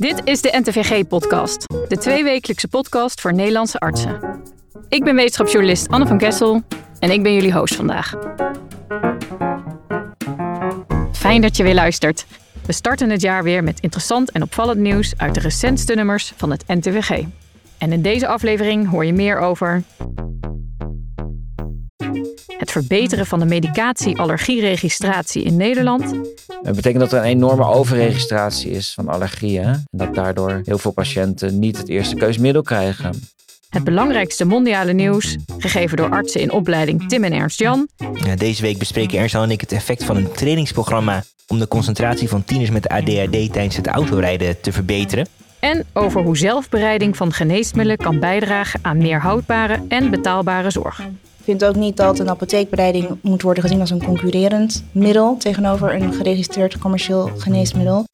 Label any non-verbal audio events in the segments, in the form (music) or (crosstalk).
Dit is de NTVG-podcast, de tweewekelijkse podcast voor Nederlandse artsen. Ik ben wetenschapsjournalist Anne van Kessel en ik ben jullie host vandaag. Fijn dat je weer luistert. We starten het jaar weer met interessant en opvallend nieuws uit de recentste nummers van het NTVG. En in deze aflevering hoor je meer over het verbeteren van de medicatie-allergieregistratie in Nederland. Dat betekent dat er een enorme overregistratie is van allergieën. En dat daardoor heel veel patiënten niet het eerste keusmiddel krijgen. Het belangrijkste mondiale nieuws, gegeven door artsen in opleiding Tim en Ernst Jan. Deze week bespreken Ernst Jan en ik het effect van een trainingsprogramma om de concentratie van tieners met ADHD tijdens het autorijden te verbeteren. En over hoe zelfbereiding van geneesmiddelen kan bijdragen aan meer houdbare en betaalbare zorg. Ik vind ook niet dat een apotheekbereiding moet worden gezien als een concurrerend middel tegenover een geregistreerd commercieel geneesmiddel.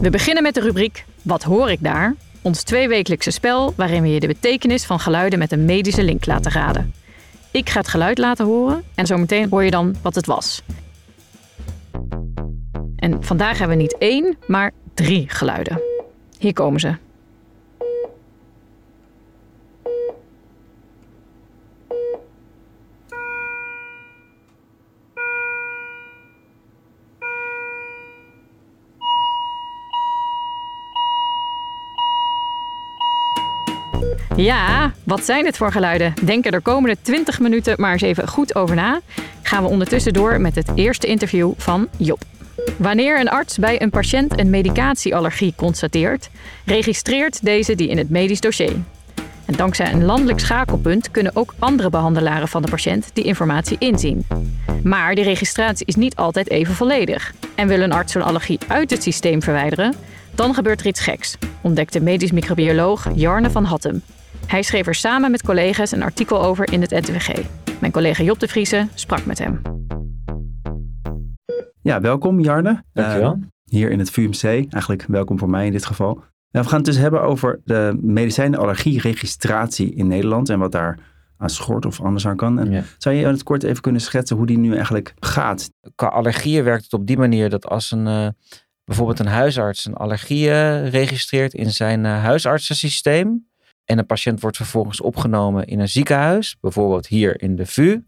We beginnen met de rubriek Wat hoor ik daar? Ons tweewekelijkse spel waarin we je de betekenis van geluiden met een medische link laten raden. Ik ga het geluid laten horen en zometeen hoor je dan wat het was. En vandaag hebben we niet één, maar drie geluiden. Hier komen ze. Ja, wat zijn dit voor geluiden? Denk er de komende 20 minuten maar eens even goed over na. Gaan we ondertussen door met het eerste interview van Job. Wanneer een arts bij een patiënt een medicatieallergie constateert, registreert deze die in het medisch dossier. En dankzij een landelijk schakelpunt kunnen ook andere behandelaren van de patiënt die informatie inzien. Maar die registratie is niet altijd even volledig. En wil een arts zo'n allergie uit het systeem verwijderen, dan gebeurt er iets geks, ontdekte medisch microbioloog Jarne van Hattem. Hij schreef er samen met collega's een artikel over in het NTVG. Mijn collega Job de Vriese sprak met hem. Ja, welkom Jarne. Dankjewel. Uh, hier in het VUMC. Eigenlijk welkom voor mij in dit geval. Nou, we gaan het dus hebben over de medicijnenallergieregistratie in Nederland en wat daar aan schort of anders aan kan. En Ja. Zou je in het kort even kunnen schetsen hoe die nu eigenlijk gaat? Qua allergieën werkt het op die manier dat als een, eh, bijvoorbeeld een huisarts een allergie registreert in zijn eh, huisartsensysteem en een patiënt wordt vervolgens opgenomen in een ziekenhuis, bijvoorbeeld hier in de VU,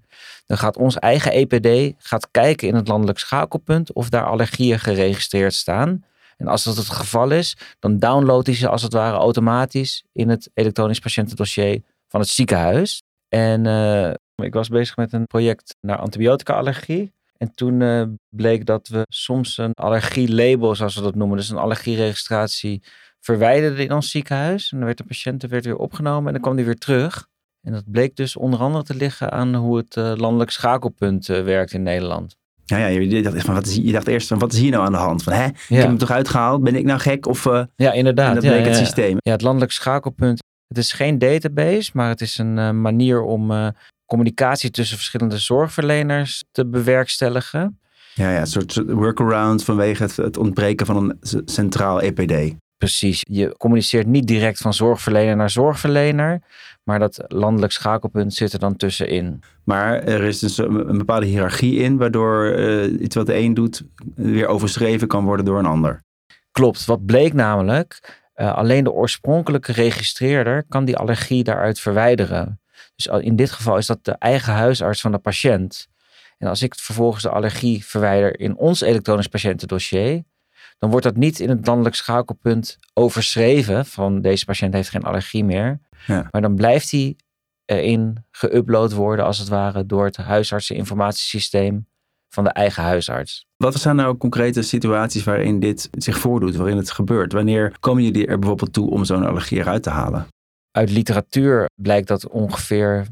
dan gaat ons eigen EPD gaat kijken in het landelijk schakelpunt of daar allergieën geregistreerd staan. En als dat het geval is, dan downloadt hij ze als het ware automatisch in het elektronisch patiëntendossier van het ziekenhuis. En eh, ik was bezig met een project naar antibiotica-allergie. En toen eh, bleek dat we soms een allergielabel, zoals we dat noemen, dus een allergieregistratie, verwijderden in ons ziekenhuis. En dan werd de patiënt er werd weer opgenomen en dan kwam die weer terug. En dat bleek dus onder andere te liggen aan hoe het eh, landelijk schakelpunt eh, werkt in Nederland. Ja, ja je, dacht, echt van, wat is, je dacht eerst van wat is hier nou aan de hand? Van, hè? Ik heb hem toch uitgehaald? Ben ik nou gek? Of uh, Ja, inderdaad. en dat ja, bleek ja, het systeem? Ja, het landelijk schakelpunt. Het is geen database, maar het is een eh, manier om eh, communicatie tussen verschillende zorgverleners te bewerkstelligen. Ja, ja, een soort, workaround vanwege het, het ontbreken van een centraal EPD. Precies. Je communiceert niet direct van zorgverlener naar zorgverlener, maar dat landelijk schakelpunt zit er dan tussenin. Maar er is dus een, bepaalde hiërarchie in, waardoor eh, iets wat de een doet weer overschreven kan worden door een ander. Klopt. Wat bleek namelijk, eh, alleen de oorspronkelijke registreerder kan die allergie daaruit verwijderen. Dus in dit geval is dat de eigen huisarts van de patiënt. En als ik vervolgens de allergie verwijder in ons elektronisch patiëntendossier, dan wordt dat niet in het landelijk schakelpunt overschreven van deze patiënt heeft geen allergie meer. Ja. Maar dan blijft die erin geüpload worden als het ware door het huisartseninformatiesysteem van de eigen huisarts. Wat zijn nou concrete situaties waarin dit zich voordoet, waarin het gebeurt? Wanneer komen jullie er bijvoorbeeld toe om zo'n allergie eruit te halen? Uit literatuur blijkt dat ongeveer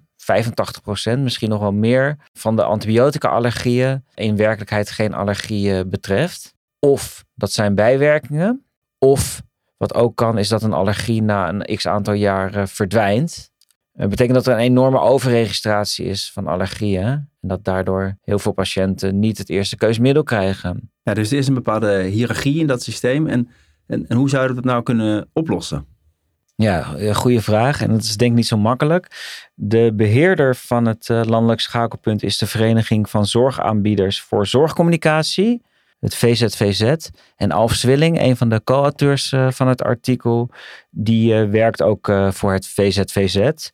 85%, misschien nog wel meer, van de antibiotica-allergieën in werkelijkheid geen allergieën betreft. Of dat zijn bijwerkingen. Of wat ook kan, is dat een allergie na een x aantal jaren verdwijnt. Dat betekent dat er een enorme overregistratie is van allergieën. En dat daardoor heel veel patiënten niet het eerste keusmiddel krijgen. Ja, dus er is een bepaalde hiërarchie in dat systeem. En, en, en hoe zouden we dat nou kunnen oplossen? Ja, een goede vraag. En dat is denk ik niet zo makkelijk. De beheerder van het eh, landelijk schakelpunt is de Vereniging van Zorgaanbieders voor Zorgcommunicatie. Het VZVZ. En Alf Zwilling, een van de co-auteurs uh, van het artikel, die uh, werkt ook uh, voor het VZVZ.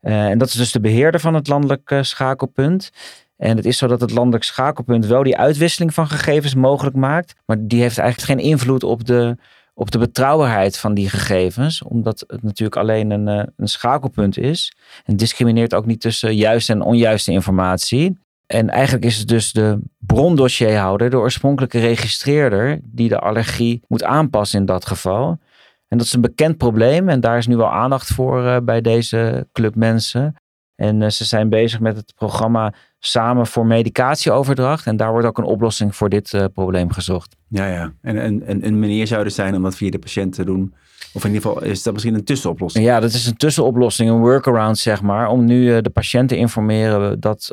en dat is dus de beheerder van het landelijk schakelpunt. En het is zo dat het landelijk schakelpunt wel die uitwisseling van gegevens mogelijk maakt. Maar die heeft eigenlijk geen invloed op de, op de betrouwbaarheid van die gegevens. Omdat het natuurlijk alleen een, een schakelpunt is. En discrimineert ook niet tussen juiste en onjuiste informatie. En eigenlijk is het dus de brondossierhouder, de oorspronkelijke registreerder, die de allergie moet aanpassen in dat geval. En dat is een bekend probleem en daar is nu wel aandacht voor uh, bij deze club mensen. En uh, ze zijn bezig met het programma Samen voor Medicatieoverdracht. En daar wordt ook een oplossing voor dit uh, probleem gezocht. Ja, ja. En, en, en een manier zou er zijn om dat via de patiënt te doen. Of in ieder geval is dat misschien een tussenoplossing. Ja, dat is een tussenoplossing, een workaround zeg maar. Om nu de patiënt te informeren dat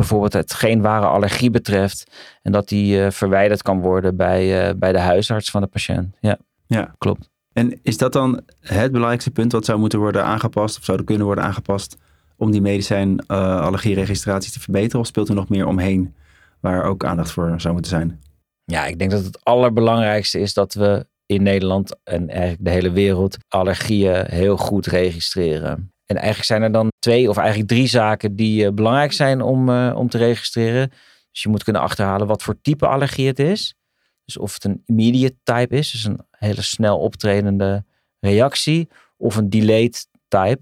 bijvoorbeeld het geen ware allergie betreft. En dat die uh, verwijderd kan worden bij, uh, bij de huisarts van de patiënt. Ja, ja, klopt. En is dat dan het belangrijkste punt wat zou moeten worden aangepast of zou er kunnen worden aangepast om die medicijn uh, allergieregistratie te verbeteren? Of speelt er nog meer omheen waar ook aandacht voor zou moeten zijn? Ja, ik denk dat het allerbelangrijkste is dat we in Nederland en eigenlijk de hele wereld allergieën heel goed registreren. En eigenlijk zijn er dan twee of eigenlijk drie zaken die uh, belangrijk zijn om, uh, om te registreren. Dus je moet kunnen achterhalen wat voor type allergie het is. Dus of het een immediate type is, dus een hele snel optredende reactie, of een delayed type.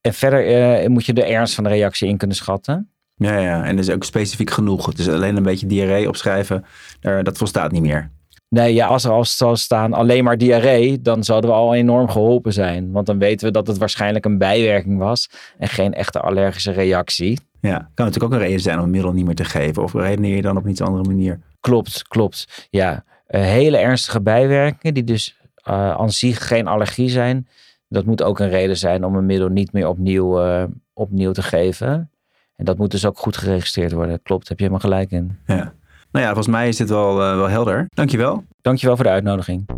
En verder uh, moet je de ernst van de reactie in kunnen schatten. Ja, ja, en dat is ook specifiek genoeg. Dus alleen een beetje diarree opschrijven, dat volstaat niet meer. Nee, ja, als er al zou staan alleen maar diarree, dan zouden we al enorm geholpen zijn. Want dan weten we dat het waarschijnlijk een bijwerking was en geen echte allergische reactie. Ja, kan natuurlijk ook een reden zijn om een middel niet meer te geven. Of redeneer je dan op een iets andere manier? Klopt, klopt. Ja, uh, hele ernstige bijwerkingen die dus uh, aan zich geen allergie zijn. Dat moet ook een reden zijn om een middel niet meer opnieuw, uh, opnieuw te geven. En dat moet dus ook goed geregistreerd worden. Klopt, heb je helemaal gelijk in. Ja. Nou ja, volgens mij is dit wel, uh, wel helder. Dankjewel. Dankjewel voor de uitnodiging.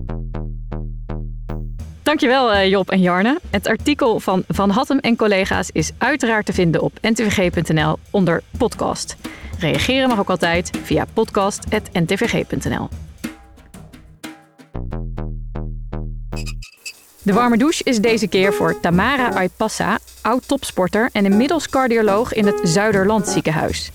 Dankjewel uh, Job en Jarne. Het artikel van Van Hattem en collega's is uiteraard te vinden op ntvg.nl onder podcast. Reageren mag ook altijd via podcast.ntvg.nl. De warme douche is deze keer voor Tamara Aipassa, oud-topsporter en inmiddels cardioloog in het Zuiderland ziekenhuis.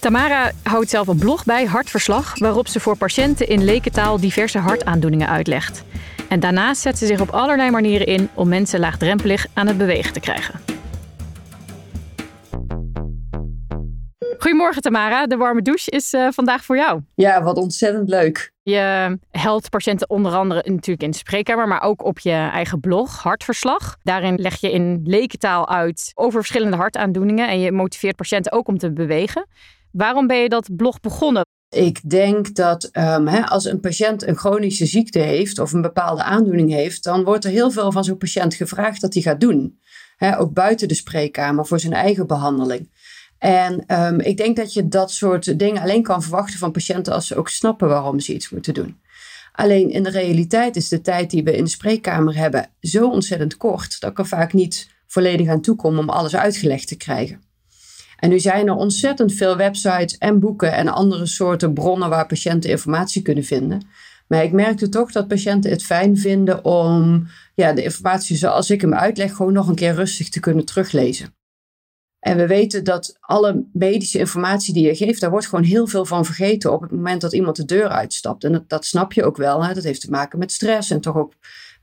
Tamara houdt zelf een blog bij, Hartverslag, waarop ze voor patiënten in lekentaal diverse hartaandoeningen uitlegt. En daarnaast zet ze zich op allerlei manieren in om mensen laagdrempelig aan het bewegen te krijgen. Goedemorgen Tamara, de warme douche is uh, vandaag voor jou. Ja, wat ontzettend leuk. Je helpt patiënten onder andere natuurlijk in de spreekkamer, maar ook op je eigen blog, Hartverslag. Daarin leg je in lekentaal uit over verschillende hartaandoeningen en je motiveert patiënten ook om te bewegen. Waarom ben je dat blog begonnen? Ik denk dat um, hè, als een patiënt een chronische ziekte heeft of een bepaalde aandoening heeft, dan wordt er heel veel van zo'n patiënt gevraagd dat hij gaat doen. Hè, ook buiten de spreekkamer voor zijn eigen behandeling. En um, ik denk dat je dat soort dingen alleen kan verwachten van patiënten als ze ook snappen waarom ze iets moeten doen. Alleen in de realiteit is de tijd die we in de spreekkamer hebben zo ontzettend kort dat ik er vaak niet volledig aan toe kom om alles uitgelegd te krijgen. En nu zijn er ontzettend veel websites en boeken en andere soorten bronnen waar patiënten informatie kunnen vinden. Maar ik merkte toch dat patiënten het fijn vinden om ja, de informatie zoals ik hem uitleg gewoon nog een keer rustig te kunnen teruglezen. En we weten dat alle medische informatie die je geeft, daar wordt gewoon heel veel van vergeten op het moment dat iemand de deur uitstapt. En dat, dat snap je ook wel. Hè? Dat heeft te maken met stress en toch ook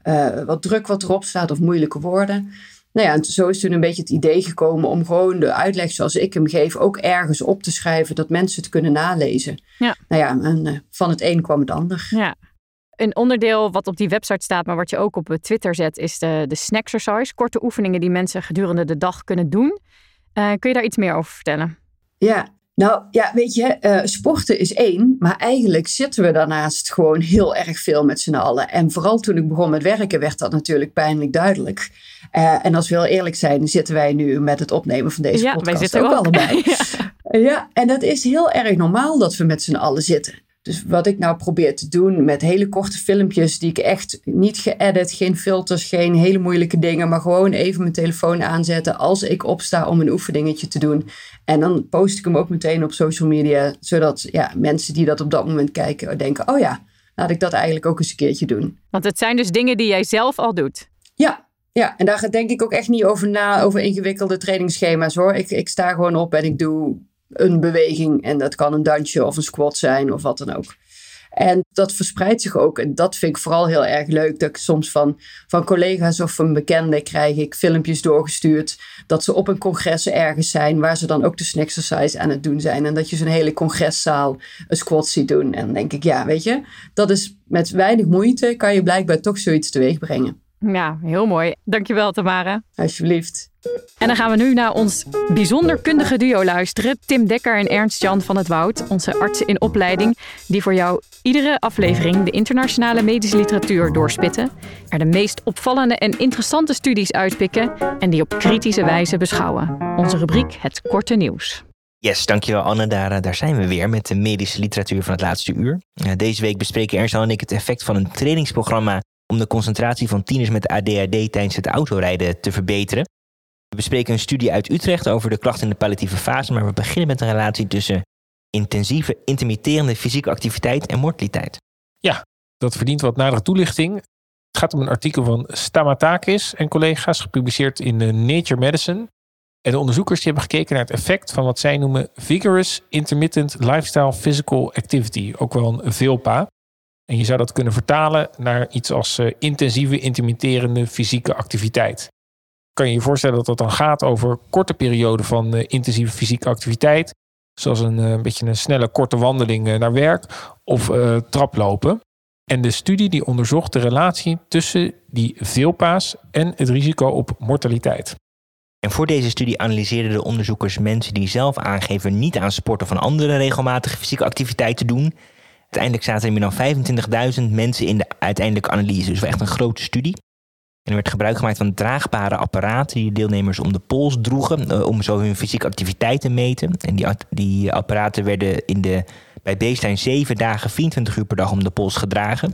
uh, wat druk wat erop staat of moeilijke woorden. Nou ja, en zo is toen een beetje het idee gekomen om gewoon de uitleg zoals ik hem geef ook ergens op te schrijven, dat mensen het kunnen nalezen. Ja. Nou ja, en uh, van het een kwam het ander. Ja. Een onderdeel wat op die website staat, maar wat je ook op Twitter zet, is de, de snacksercise. Korte oefeningen die mensen gedurende de dag kunnen doen. Uh, kun je daar iets meer over vertellen? Ja, nou ja, weet je, uh, sporten is één, maar eigenlijk zitten we daarnaast gewoon heel erg veel met z'n allen. En vooral toen ik begon met werken werd dat natuurlijk pijnlijk duidelijk. Uh, en als we heel eerlijk zijn, zitten wij nu met het opnemen van deze ja, podcast wij zitten ook, ook allebei. (laughs) ja. ja, en dat is heel erg normaal dat we met z'n allen zitten. Dus wat ik nou probeer te doen met hele korte filmpjes die ik echt niet geëdit, geen filters, geen hele moeilijke dingen, maar gewoon even mijn telefoon aanzetten als ik opsta om een oefeningetje te doen. En dan post ik hem ook meteen op social media, zodat ja, mensen die dat op dat moment kijken denken, oh ja, laat ik dat eigenlijk ook eens een keertje doen. Want het zijn dus dingen die jij zelf al doet. Ja, ja, en daar denk ik ook echt niet over na, over ingewikkelde trainingsschema's hoor. Ik, ik sta gewoon op en ik doe een beweging. En dat kan een dansje of een squat zijn of wat dan ook. En dat verspreidt zich ook. En dat vind ik vooral heel erg leuk. Dat ik soms van, van collega's of van bekenden krijg ik filmpjes doorgestuurd. Dat ze op een congres ergens zijn. Waar ze dan ook de exercise aan het doen zijn. En dat je zo'n hele congreszaal een squat ziet doen. En denk ik, ja, weet je. Dat is met weinig moeite kan je blijkbaar toch zoiets teweeg brengen. Ja, heel mooi. Dankjewel Tamara. Alsjeblieft. En dan gaan we nu naar ons bijzonder kundige duo luisteren. Tim Dekker en Ernst-Jan van het Woud, onze artsen in opleiding, die voor jou iedere aflevering de internationale medische literatuur doorspitten, er de meest opvallende en interessante studies uitpikken en die op kritische wijze beschouwen. Onze rubriek Het Korte Nieuws. Yes, dankjewel Anne. Daar, eh, daar zijn we weer met de medische literatuur van het laatste uur. Eh, deze week bespreken Ernst en ik het effect van een trainingsprogramma om de concentratie van tieners met ADHD tijdens het autorijden te verbeteren. We bespreken een studie uit Utrecht over de klachten in de palliatieve fase, maar we beginnen met een relatie tussen intensieve, intermitterende fysieke activiteit en mortaliteit. Ja, dat verdient wat nadere toelichting. Het gaat om een artikel van Stamatakis en collega's, gepubliceerd in Nature Medicine. En de onderzoekers die hebben gekeken naar het effect van wat zij noemen Vigorous Intermittent Lifestyle Physical Activity, ook wel een VILPA. En je zou dat kunnen vertalen naar iets als uh, intensieve, intermitterende fysieke activiteit. Kan je je voorstellen dat dat dan gaat over korte perioden van uh, intensieve fysieke activiteit, zoals een, uh, beetje een snelle korte wandeling naar werk of traplopen. En de studie die onderzocht de relatie tussen die veelpaas en het risico op mortaliteit. En voor deze studie analyseerden de onderzoekers mensen die zelf aangeven niet aan sport of een andere regelmatige fysieke activiteit te doen, Uiteindelijk zaten er meer dan 25.000 mensen in de uiteindelijke analyse. Dus wel echt een grote studie. En er werd gebruik gemaakt van draagbare apparaten die de deelnemers om de pols droegen. Uh, om zo hun fysieke activiteit te meten. En die, die apparaten werden in de, bij baseline 7 dagen 24 uur per dag om de pols gedragen.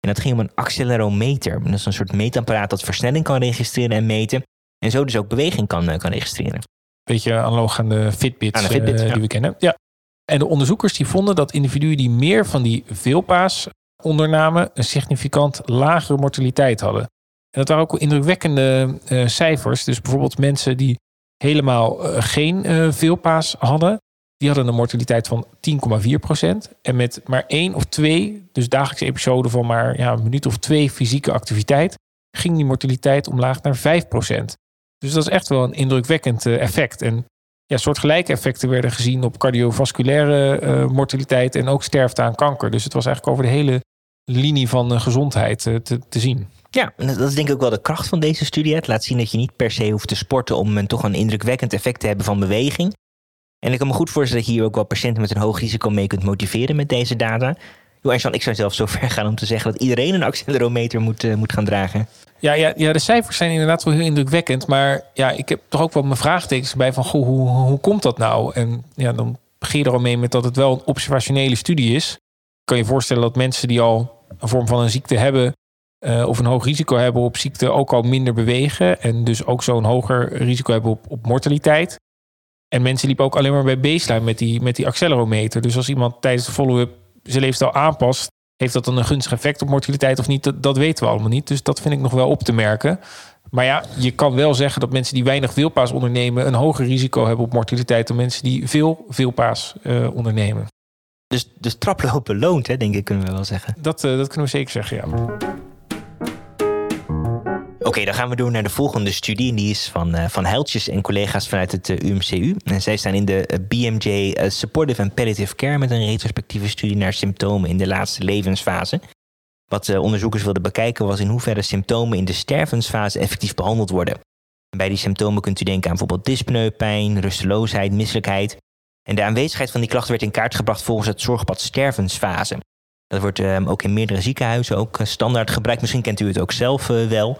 En dat ging om een accelerometer. Dat is een soort meetapparaat dat versnelling kan registreren en meten. En zo dus ook beweging kan, eh, kan registreren. Beetje analoog aan de Fitbits aan de Fitbit, uh, die we kennen. Ja. En de onderzoekers die vonden dat individuen die meer van die veelpaas ondernamen, een significant lagere mortaliteit hadden. En dat waren ook indrukwekkende uh, cijfers. Dus bijvoorbeeld mensen die helemaal uh, geen uh, veelpaas hadden, die hadden een mortaliteit van 10,4%. En met maar één of twee, dus dagelijkse episoden van maar ja, een minuut of twee fysieke activiteit, ging die mortaliteit omlaag naar 5%. Dus dat is echt wel een indrukwekkend effect. En ja, soortgelijke effecten werden gezien op cardiovasculaire uh, mortaliteit en ook sterfte aan kanker. Dus het was eigenlijk over de hele linie van gezondheid uh, te, te zien. Ja, dat is denk ik ook wel de kracht van deze studie. Het laat zien dat je niet per se hoeft te sporten om toch een indrukwekkend effect te hebben van beweging. En ik kan me goed voorstellen dat je hier ook wel patiënten met een hoog risico mee kunt motiveren met deze data. Johan, ik zou zelf zo (laughs) ver gaan om te zeggen dat iedereen een accelerometer moet, moet gaan dragen. Ja, ja, ja, de cijfers zijn inderdaad wel heel indrukwekkend. Maar ja, ik heb toch ook wel mijn vraagtekens bij van goh, hoe, hoe komt dat nou? En ja, dan begin je er al mee met dat het wel een observationele studie is. Kan je voorstellen dat mensen die al een vorm van een ziekte hebben uh, of een hoog risico hebben op ziekte ook al minder bewegen. En dus ook zo'n hoger risico hebben op, op mortaliteit. En mensen liepen ook alleen maar bij baseline met die, met die accelerometer. Dus als iemand tijdens de follow-up zijn leefstijl aanpast, heeft dat dan een gunstig effect op mortaliteit of niet? Dat, dat weten we allemaal niet. Dus dat vind ik nog wel op te merken. Maar ja, je kan wel zeggen dat mensen die weinig veelpaas ondernemen... een hoger risico hebben op mortaliteit... dan mensen die veel veelpaas uh, ondernemen. Dus, dus traplopen loont, hè, denk ik, kunnen we wel zeggen. Dat, uh, dat kunnen we zeker zeggen, ja. Oké, dan gaan we door naar de volgende studie. En die is van, uh, van Heiltjes en collega's vanuit het UMCU. En zij staan in de uh, BMJ Supportive and Palliative Care met een retrospectieve studie naar symptomen in de laatste levensfase. Wat onderzoekers wilden bekijken was in hoeverre symptomen in de stervensfase effectief behandeld worden. En bij die symptomen kunt u denken aan bijvoorbeeld dyspneu, pijn, rusteloosheid, misselijkheid. En de aanwezigheid van die klachten werd in kaart gebracht volgens het zorgpad stervensfase. Dat wordt ook in meerdere ziekenhuizen ook standaard gebruikt. Misschien kent u het ook zelf wel.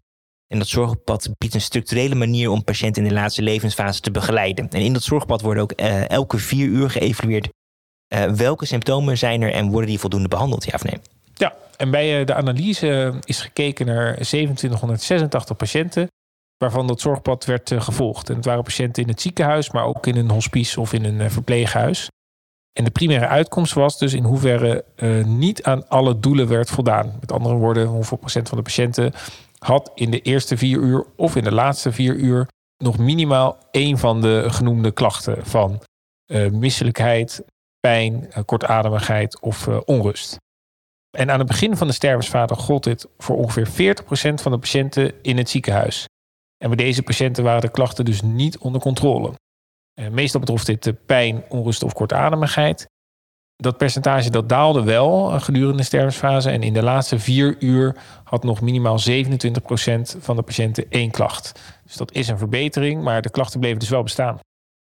En dat zorgpad biedt een structurele manier om patiënten in de laatste levensfase te begeleiden. En in dat zorgpad worden ook uh, elke vier uur geëvalueerd welke symptomen zijn er en worden die voldoende behandeld, ja of nee? Ja, en bij de analyse is gekeken naar 2786 patiënten waarvan dat zorgpad werd gevolgd. En het waren patiënten in het ziekenhuis, maar ook in een hospice of in een verpleeghuis. En de primaire uitkomst was dus in hoeverre niet aan alle doelen werd voldaan. Met andere woorden, hoeveel procent van de patiënten had in de eerste vier uur of in de laatste vier uur nog minimaal één van de genoemde klachten van uh, misselijkheid, pijn, uh, kortademigheid of onrust. En aan het begin van de stervensfase gold dit voor ongeveer 40% van de patiënten in het ziekenhuis. En bij deze patiënten waren de klachten dus niet onder controle. Eh, meestal betrof dit pijn, onrust of kortademigheid. Dat percentage dat daalde wel eh, gedurende de stervensfase. En in de laatste vier uur had nog minimaal 27% van de patiënten één klacht. Dus dat is een verbetering, maar de klachten bleven dus wel bestaan.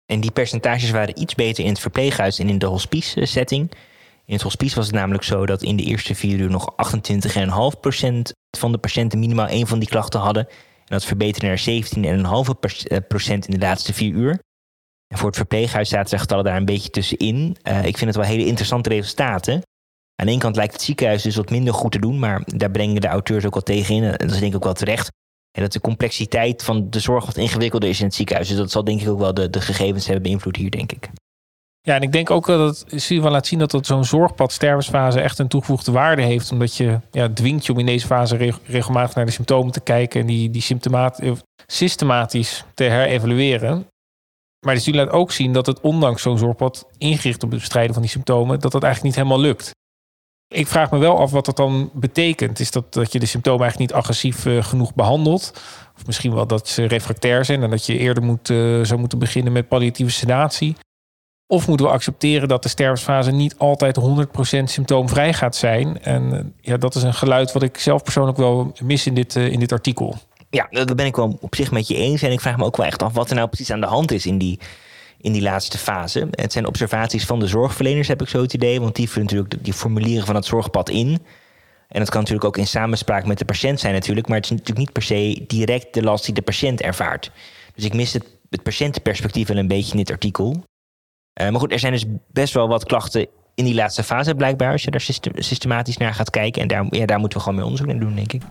En die percentages waren iets beter in het verpleeghuis en in de hospice-setting. In het hospice was het namelijk zo dat in de eerste vier uur nog 28,5% van de patiënten minimaal één van die klachten hadden. En dat verbeterde naar 17,5% in de laatste vier uur. En voor het verpleeghuis zaten de getallen daar een beetje tussenin. Uh, ik vind het wel hele interessante resultaten. Aan de ene kant lijkt het ziekenhuis dus wat minder goed te doen, maar daar brengen de auteurs ook wel tegen in. En dat is denk ik ook wel terecht. En dat de complexiteit van de zorg wat ingewikkelder is in het ziekenhuis. Dus dat zal denk ik ook wel de, de gegevens hebben beïnvloed hier, denk ik. Ja, en ik denk ook dat het wel laat zien dat, dat zo'n zorgpad stervensfase echt een toegevoegde waarde heeft. Omdat je ja, dwingt je om in deze fase regelmatig naar de symptomen te kijken en die, die systematisch te herevalueren. Maar de studie laat ook zien dat het ondanks zo'n zorgpad ingericht op het bestrijden van die symptomen, dat dat eigenlijk niet helemaal lukt. Ik vraag me wel af wat dat dan betekent. Is dat dat je de symptomen eigenlijk niet agressief uh, genoeg behandelt? Of misschien wel dat ze refractair zijn en dat je eerder moet, uh, zou moeten beginnen met palliatieve sedatie? Of moeten we accepteren dat de stervensfase niet altijd 100% symptoomvrij gaat zijn? En uh, ja, dat is een geluid wat ik zelf persoonlijk wel mis in dit, in dit artikel ja, dat ben ik wel op zich met je eens. En ik vraag me ook wel echt af wat er nou precies aan de hand is in die, in die laatste fase. Het zijn observaties van de zorgverleners, heb ik zo het idee. Want die vullen natuurlijk die formulieren van het zorgpad in. En dat kan natuurlijk ook in samenspraak met de patiënt zijn natuurlijk. Maar het is natuurlijk niet per se direct de last die de patiënt ervaart. Dus ik mis het, het patiëntenperspectief wel een beetje in dit artikel. Uh, maar goed, er zijn dus best wel wat klachten in die laatste fase blijkbaar. Als je daar systematisch naar gaat kijken. En daar, daar moeten we gewoon mee onderzoek naar doen, denk ik.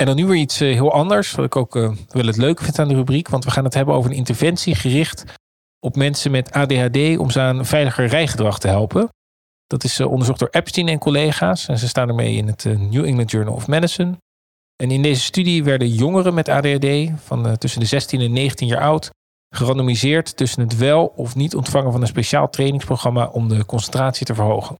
En dan nu weer iets eh, heel anders, wat ik ook uh, wel het leuke vind aan de rubriek. Want we gaan het hebben over een interventie gericht op mensen met ADHD om ze aan veiliger rijgedrag te helpen. Dat is uh, onderzocht door Epstein en collega's. En ze staan ermee in het New England Journal of Medicine. En in deze studie werden jongeren met ADHD van tussen de 16 en 19 jaar oud gerandomiseerd tussen het wel of niet ontvangen van een speciaal trainingsprogramma om de concentratie te verhogen.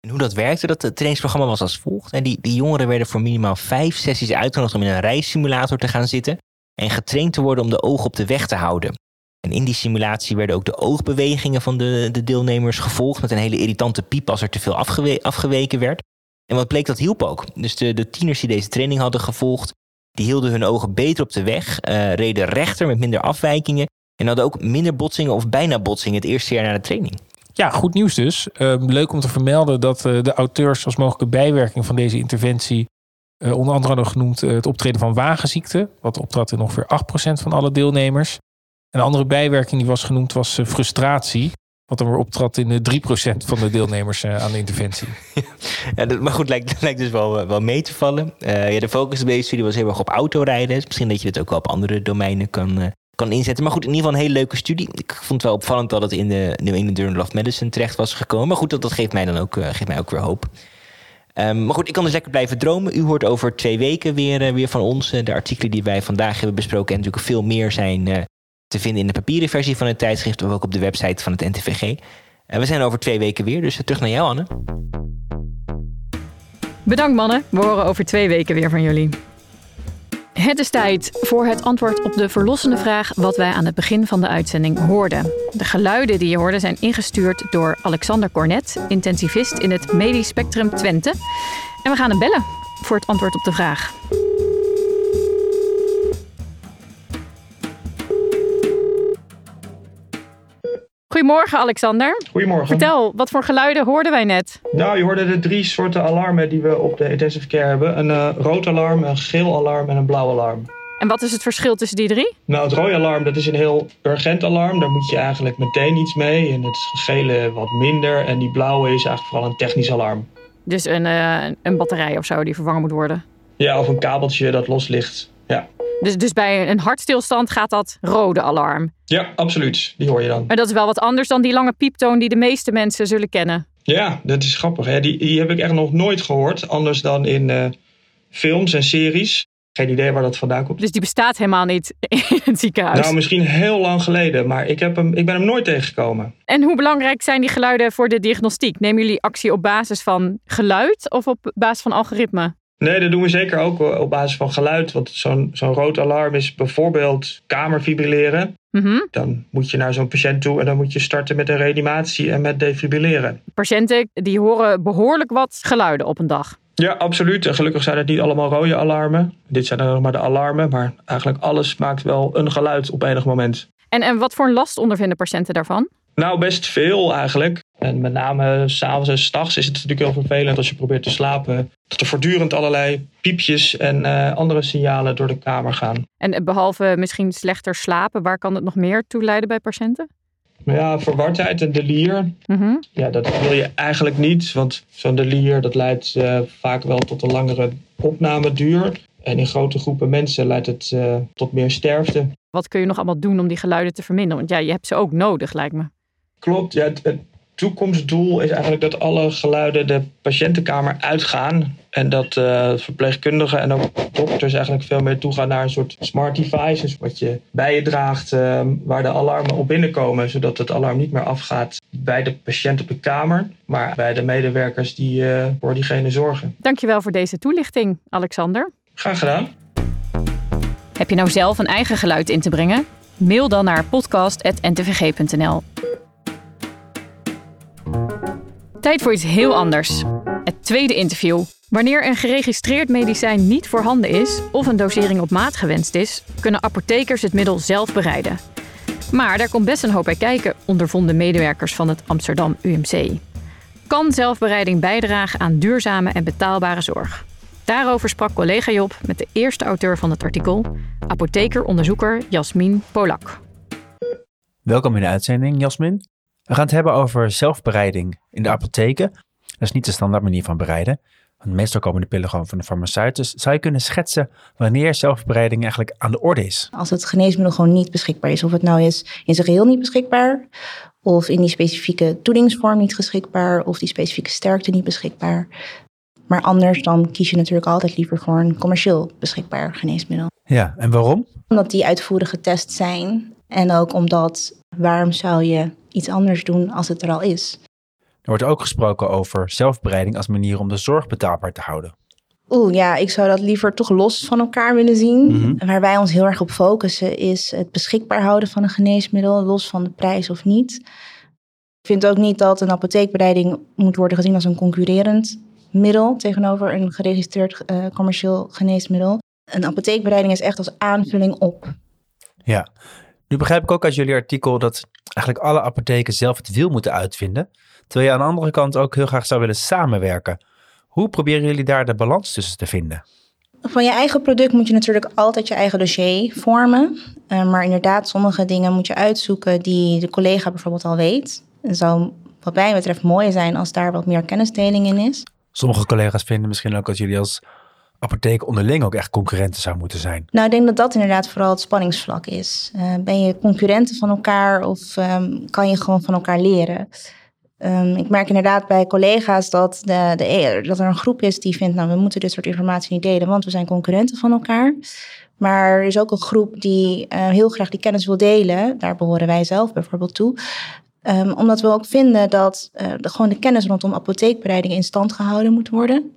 En hoe dat werkte, dat het trainingsprogramma was als volgt. En die, die jongeren werden voor minimaal vijf sessies uitgenodigd om in een reissimulator te gaan zitten. En getraind te worden om de ogen op de weg te houden. En in die simulatie werden ook de oogbewegingen van de, de deelnemers gevolgd. Met een hele irritante piep als er te veel afgewe afgeweken werd. En wat bleek, dat hielp ook. Dus de, de tieners die deze training hadden gevolgd, die hielden hun ogen beter op de weg, uh, reden rechter met minder afwijkingen en hadden ook minder botsingen of bijna botsingen het eerste jaar na de training. Ja, goed nieuws dus. Ehm, leuk om te vermelden dat uh, de auteurs als mogelijke bijwerking van deze interventie uh, onder andere hadden genoemd uh, het optreden van wagenziekte. Wat optrad in ongeveer 8% van alle deelnemers. Een andere bijwerking die was genoemd was frustratie. Wat dan weer optrad in de 3% van de deelnemers aan de interventie. (laughs) Maar goed, lijkt, (laughs) lijkt dus wel, wel mee te vallen. ja, de focus bij deze studie was heel erg op autorijden. Dus misschien dat je dit ook wel op andere domeinen kan, kan inzetten. Maar goed, in ieder geval een hele leuke studie. Ik vond het wel opvallend dat het in de New England Journal of Medicine terecht was gekomen. Maar goed, dat, dat geeft mij dan ook, uh, geeft mij ook weer hoop. Um, maar goed, ik kan dus lekker blijven dromen. U hoort over twee weken weer, uh, weer van ons. Uh, de artikelen die wij vandaag hebben besproken en natuurlijk veel meer zijn te vinden in de papieren versie van het tijdschrift. Of ook op de website van het NTVG. we zijn over twee weken weer, dus terug naar jou Anne. Bedankt mannen, we horen over twee weken weer van jullie. Het is tijd voor het antwoord op de verlossende vraag wat wij aan het begin van de uitzending hoorden. De geluiden die je hoorde zijn ingestuurd door Alexander Cornet, intensivist in het Medisch Spectrum Twente. En we gaan hem bellen voor het antwoord op de vraag. Goedemorgen, Alexander. Goedemorgen. Vertel, wat voor geluiden hoorden wij net? Nou, je hoorde de drie soorten alarmen die we op de intensive care hebben. Een uh, rood alarm, een geel alarm en een blauw alarm. En wat is het verschil tussen die drie? Nou, het rode alarm dat is een heel urgent alarm. Daar moet je eigenlijk meteen iets mee. En het gele wat minder. En die blauwe is eigenlijk vooral een technisch alarm. Dus een, uh, een batterij of zo die vervangen moet worden? Ja, of een kabeltje dat los ligt. Ja. Dus, dus bij een hartstilstand gaat dat rode alarm? Ja, absoluut. Die hoor je dan. Maar dat is wel wat anders dan die lange pieptoon die de meeste mensen zullen kennen. Ja, dat is grappig. Hè? Die, die heb ik echt nog nooit gehoord. Anders dan in uh, films en series. Geen idee waar dat vandaan komt. Dus die bestaat helemaal niet (laughs) in het ziekenhuis? Nou, misschien heel lang geleden, maar ik, heb hem, ik ben hem nooit tegengekomen. En hoe belangrijk zijn die geluiden voor de diagnostiek? Nemen jullie actie op basis van geluid of op basis van algoritme? Nee, dat doen we zeker ook op basis van geluid. Want zo'n zo'n rood alarm is bijvoorbeeld kamerfibrilleren. Mm Dan moet je naar zo'n patiënt toe en dan moet je starten met een reanimatie en met defibrilleren. Patiënten die horen behoorlijk wat geluiden op een dag. Ja, absoluut. En gelukkig zijn het niet allemaal rode alarmen. Dit zijn dan nog maar de alarmen, maar eigenlijk alles maakt wel een geluid op enig moment. En, en wat voor last ondervinden patiënten daarvan? Nou, best veel eigenlijk. En met name s'avonds en s'nachts is het natuurlijk heel vervelend als je probeert te slapen. Dat er voortdurend allerlei piepjes en uh, andere signalen door de kamer gaan. En behalve misschien slechter slapen, waar kan het nog meer toe leiden bij patiënten? Ja, verwardheid en delier. Mm Ja, dat wil je eigenlijk niet. Want zo'n delier dat leidt uh, vaak wel tot een langere opnameduur. En in grote groepen mensen leidt het uh, tot meer sterfte. Wat kun je nog allemaal doen om die geluiden te verminderen? Want ja, je hebt ze ook nodig, lijkt me. Klopt, ja, het, het toekomstdoel is eigenlijk dat alle geluiden de patiëntenkamer uitgaan. En dat uh, verpleegkundigen en ook dokters eigenlijk veel meer toegaan naar een soort smart devices. Wat je bij je draagt uh, waar de alarmen op binnenkomen. Zodat het alarm niet meer afgaat bij de patiënt op de kamer. Maar bij de medewerkers die uh, voor diegene zorgen. Dankjewel voor deze toelichting, Alexander. Graag gedaan. Heb je nou zelf een eigen geluid in te brengen? Mail dan naar podcast.ntvg.nl. Tijd voor iets heel anders. Het tweede interview. Wanneer een geregistreerd medicijn niet voorhanden is of een dosering op maat gewenst is, kunnen apothekers het middel zelf bereiden. Maar daar komt best een hoop bij kijken, ondervonden medewerkers van het Amsterdam UMC. Kan zelfbereiding bijdragen aan duurzame en betaalbare zorg? Daarover sprak collega Job met de eerste auteur van het artikel, apotheker-onderzoeker Jasmin Polak. Welkom in de uitzending, Jasmin. We gaan het hebben over zelfbereiding in de apotheken. Dat is niet de standaard manier van bereiden. Want meestal komen de pillen gewoon van de farmaceut. Dus zou je kunnen schetsen wanneer zelfbereiding eigenlijk aan de orde is? Als het geneesmiddel gewoon niet beschikbaar is. Of het nou is in zijn geheel niet beschikbaar. Of in die specifieke toedingsvorm niet beschikbaar. Of die specifieke sterkte niet beschikbaar. Maar anders dan kies je natuurlijk altijd liever voor een commercieel beschikbaar geneesmiddel. Ja, en waarom? Omdat die uitvoerig getest zijn. En ook omdat, waarom zou je iets anders doen als het er al is? Er wordt ook gesproken over zelfbereiding als manier om de zorg betaalbaar te houden. Oeh, ja, ik zou dat liever toch los van elkaar willen zien. Mhm. Waar wij ons heel erg op focussen is het beschikbaar houden van een geneesmiddel, los van de prijs of niet. Ik vind ook niet dat een apotheekbereiding moet worden gezien als een concurrerend middel tegenover een geregistreerd uh, commercieel geneesmiddel. Een apotheekbereiding is echt als aanvulling op. Ja, nu begrijp ik ook uit jullie artikel dat eigenlijk alle apotheken zelf het wiel moeten uitvinden. Terwijl je aan de andere kant ook heel graag zou willen samenwerken. Hoe proberen jullie daar de balans tussen te vinden? Van je eigen product moet je natuurlijk altijd je eigen dossier vormen. Uh, maar inderdaad, sommige dingen moet je uitzoeken die de collega bijvoorbeeld al weet. Het zou wat mij betreft mooi zijn als daar wat meer kennisdeling in is. Sommige collega's vinden misschien ook dat jullie als apotheek onderling ook echt concurrenten zou moeten zijn. Nou, ik denk dat dat inderdaad vooral het spanningsvlak is. Uh, ben je concurrenten van elkaar of um, kan je gewoon van elkaar leren? Um, ik merk inderdaad bij collega's dat, de, de, dat er een groep is die vindt, nou, we moeten dit soort informatie niet delen, want we zijn concurrenten van elkaar. Maar er is ook een groep die uh, heel graag die kennis wil delen. Daar behoren wij zelf bijvoorbeeld toe. Um, omdat we ook vinden dat uh, de, gewoon de kennis rondom apotheekbereiding in stand gehouden moet worden.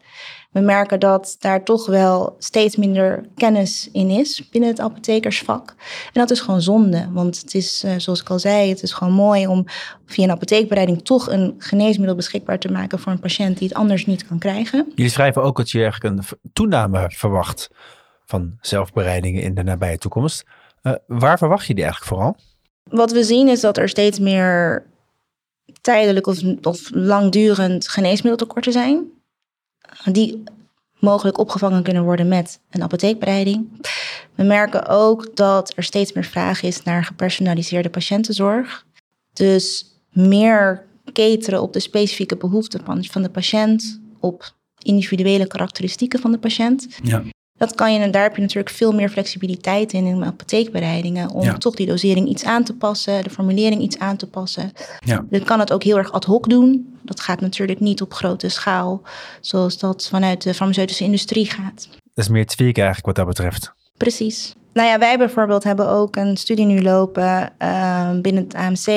We merken dat daar toch wel steeds minder kennis in is binnen het apothekersvak. En dat is gewoon zonde, want het is, uh, zoals ik al zei, het is gewoon mooi om via een apotheekbereiding toch een geneesmiddel beschikbaar te maken voor een patiënt die het anders niet kan krijgen. Jullie schrijven ook dat je eigenlijk een toename verwacht van zelfbereidingen in de nabije toekomst. Uh, waar verwacht je die eigenlijk vooral? Wat we zien is dat er steeds meer tijdelijk of, of langdurend geneesmiddeltekorten zijn die mogelijk opgevangen kunnen worden met een apotheekbereiding. We merken ook dat er steeds meer vraag is naar gepersonaliseerde patiëntenzorg. Dus meer cateren op de specifieke behoeften van de patiënt, op individuele karakteristieken van de patiënt. Ja. Dat kan je, en daar heb je natuurlijk veel meer flexibiliteit in in apotheekbereidingen. Om toch die dosering iets aan te passen, de formulering iets aan te passen. Ja. Je kan het ook heel erg ad hoc doen. Dat gaat natuurlijk niet op grote schaal, zoals dat vanuit de farmaceutische industrie gaat. Dat is meer tweaken eigenlijk wat dat betreft. Precies. Nou ja, wij bijvoorbeeld hebben ook een studie nu lopen uh, binnen het AMC,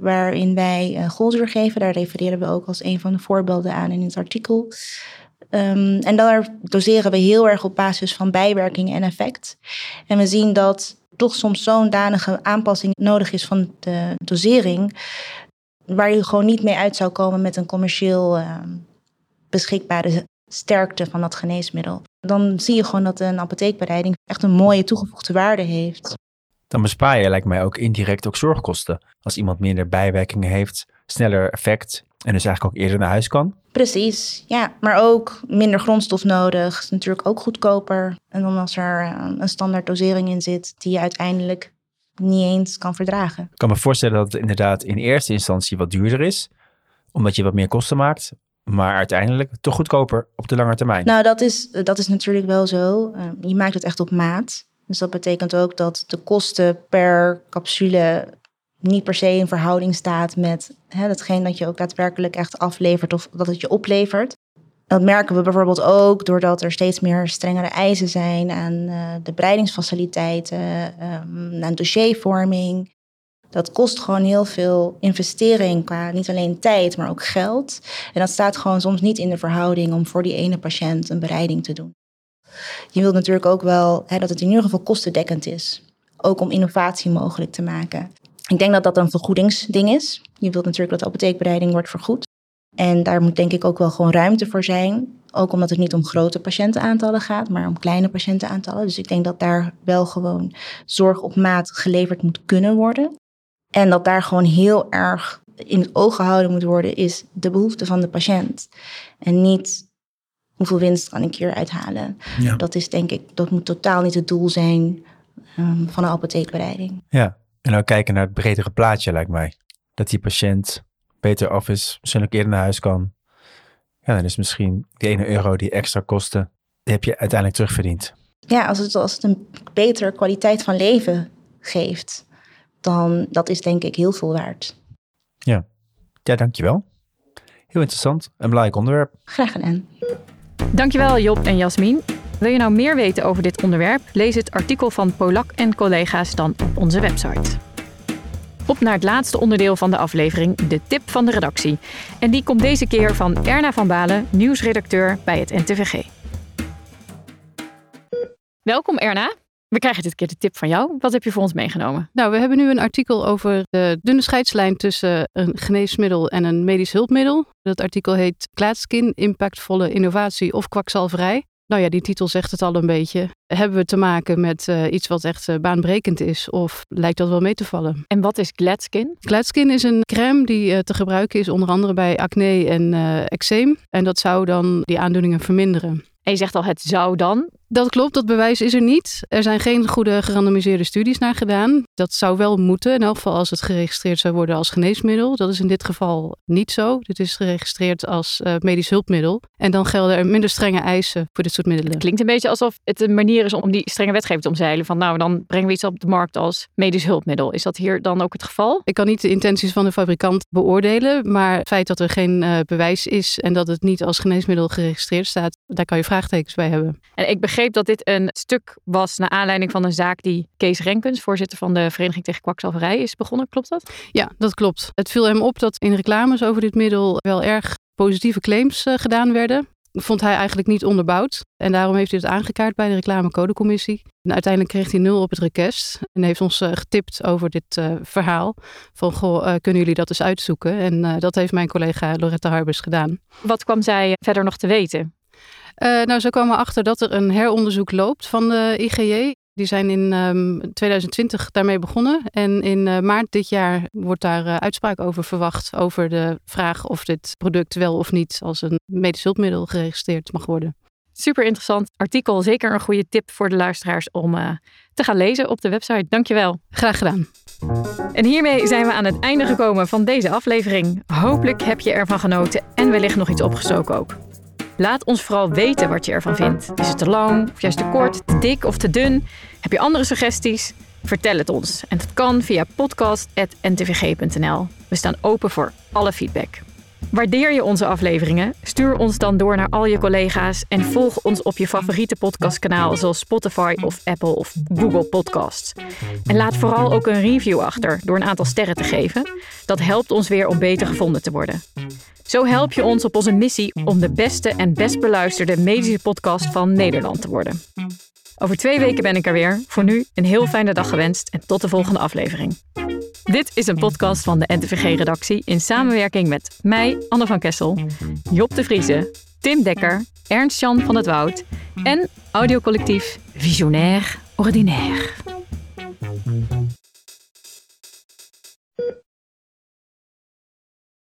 waarin wij uh, Golzuur geven. Daar refereren we ook als een van de voorbeelden aan in het artikel. Um, en daar doseren we heel erg op basis van bijwerking en effect. En we zien dat toch soms zo'n danige aanpassing nodig is van de dosering, waar je gewoon niet mee uit zou komen met een commercieel uh, beschikbare sterkte van dat geneesmiddel. Dan zie je gewoon dat een apotheekbereiding echt een mooie toegevoegde waarde heeft. Dan bespaar je, lijkt mij, ook indirect ook zorgkosten. Als iemand minder bijwerkingen heeft, sneller effect en dus eigenlijk ook eerder naar huis kan. Precies, ja. Maar ook minder grondstof nodig. Is natuurlijk ook goedkoper. En dan als er eh, een standaard dosering in zit die je uiteindelijk niet eens kan verdragen. Ik kan me voorstellen dat het inderdaad in eerste instantie wat duurder is. Omdat je wat meer kosten maakt. Maar uiteindelijk toch goedkoper op de lange termijn. Nou, dat is, dat is natuurlijk wel zo. Uh, je maakt het echt op maat. Dus dat betekent ook dat de kosten per capsule niet per se in verhouding staat met hè, datgene dat je ook daadwerkelijk echt aflevert of dat het je oplevert. Dat merken we bijvoorbeeld ook doordat er steeds meer strengere eisen zijn aan uh, de breidingsfaciliteiten, um, aan dossiervorming. Dat kost gewoon heel veel investering qua niet alleen tijd, maar ook geld. En dat staat gewoon soms niet in de verhouding om voor die ene patiënt een bereiding te doen. Je wilt natuurlijk ook wel hè, dat het in ieder geval kostendekkend is. Ook om innovatie mogelijk te maken. Ik denk dat dat een vergoedingsding is. Je wilt natuurlijk dat de apotheekbereiding wordt vergoed. En daar moet denk ik ook wel gewoon ruimte voor zijn. Ook omdat het niet om grote patiëntenaantallen gaat, maar om kleine patiëntenaantallen. Dus ik denk dat daar wel gewoon zorg op maat geleverd moet kunnen worden. En dat daar gewoon heel erg in het oog gehouden moet worden, is de behoefte van de patiënt. En niet hoeveel winst kan ik hier uithalen. Ja. Dat is denk ik, dat moet totaal niet het doel zijn um, van een apotheekbereiding. Ja, en ook kijken naar het bredere plaatje, lijkt mij. Dat die patiënt beter af is, misschien ook eerder naar huis kan. Ja, dan is misschien die ene euro die extra kostte, die heb je uiteindelijk terugverdiend. Ja, als het, als het een betere kwaliteit van leven geeft, dan dat is denk ik heel veel waard. Ja, ja dankjewel. Heel interessant, een belangrijk onderwerp. Graag gedaan. Dankjewel Job en Jasmin. Wil je nou meer weten over dit onderwerp? Lees het artikel van Polak en collega's dan op onze website. Op naar het laatste onderdeel van de aflevering, de tip van de redactie. En die komt deze keer van Erna van Balen, nieuwsredacteur bij het NTVG. Welkom Erna. We krijgen dit keer de tip van jou. Wat heb je voor ons meegenomen? Nou, we hebben nu een artikel over de dunne scheidslijn tussen een geneesmiddel en een medisch hulpmiddel. Dat artikel heet Klaatskin, impactvolle innovatie of kwakzalverij. Nou ja, die titel zegt het al een beetje. Hebben we te maken met uh, iets wat echt uh, baanbrekend is of lijkt dat wel mee te vallen? En wat is Gladskin? Gladskin is een crème die uh, te gebruiken is onder andere bij acne en eczeem. En dat zou dan die aandoeningen verminderen. En je zegt al, het zou dan. Dat klopt, dat bewijs is er niet. Er zijn geen goede gerandomiseerde studies naar gedaan. Dat zou wel moeten, in elk geval als het geregistreerd zou worden als geneesmiddel. Dat is in dit geval niet zo. Dit is geregistreerd als uh, medisch hulpmiddel. En dan gelden er minder strenge eisen voor dit soort middelen. Het klinkt een beetje alsof het een manier is om die strenge wetgeving te omzeilen. Van nou, dan brengen we iets op de markt als medisch hulpmiddel. Is dat hier dan ook het geval? Ik kan niet de intenties van de fabrikant beoordelen. Maar het feit dat er geen uh, bewijs is en dat het niet als geneesmiddel geregistreerd staat, daar kan je vraagtekens bij hebben. En ik begreep dat dit een stuk was naar aanleiding van een zaak die Kees Renkens, voorzitter van de Vereniging tegen Kwakzalverij, is begonnen. Klopt dat? Ja, dat klopt. Het viel hem op dat in reclames over dit middel wel erg positieve claims uh, gedaan werden. Vond hij eigenlijk niet onderbouwd. En daarom heeft hij het aangekaart bij de reclamecodecommissie. En uiteindelijk kreeg hij nul op het request. En heeft ons uh, getipt over dit uh, verhaal. Van, goh, kunnen jullie dat eens uitzoeken? En dat heeft mijn collega Loretta Harbers gedaan. Wat kwam zij verder nog te weten? Uh, nou, zo kwamen we achter dat er een heronderzoek loopt van de IGJ. Die zijn in um, 2020 daarmee begonnen. En in uh, maart dit jaar wordt daar uh, uitspraak over verwacht. Over de vraag of dit product wel of niet als een medisch hulpmiddel geregistreerd mag worden. Super interessant artikel. Zeker een goede tip voor de luisteraars om uh, te gaan lezen op de website. Dankjewel. Graag gedaan. En hiermee zijn we aan het einde gekomen van deze aflevering. Hopelijk heb je ervan genoten en wellicht nog iets opgestoken ook. Laat ons vooral weten wat je ervan vindt. Is het te lang, of juist te kort, te dik of te dun? Heb je andere suggesties? Vertel het ons. En dat kan via podcast.ntvg.nl. We staan open voor alle feedback. Waardeer je onze afleveringen? Stuur ons dan door naar al je collega's en volg ons op je favoriete podcastkanaal zoals Spotify of Apple of Google Podcasts. En laat vooral ook een review achter door een aantal sterren te geven. Dat helpt ons weer om beter gevonden te worden. Zo help je ons op onze missie om de beste en best beluisterde medische podcast van Nederland te worden. Over twee weken ben ik er weer. Voor nu een heel fijne dag gewenst en tot de volgende aflevering. Dit is een podcast van de NTVG-redactie in samenwerking met mij, Anne van Kessel, Job de Vrieze, Tim Dekker, Ernst-Jan van het Woud en audiocollectief Visionair Ordinaire.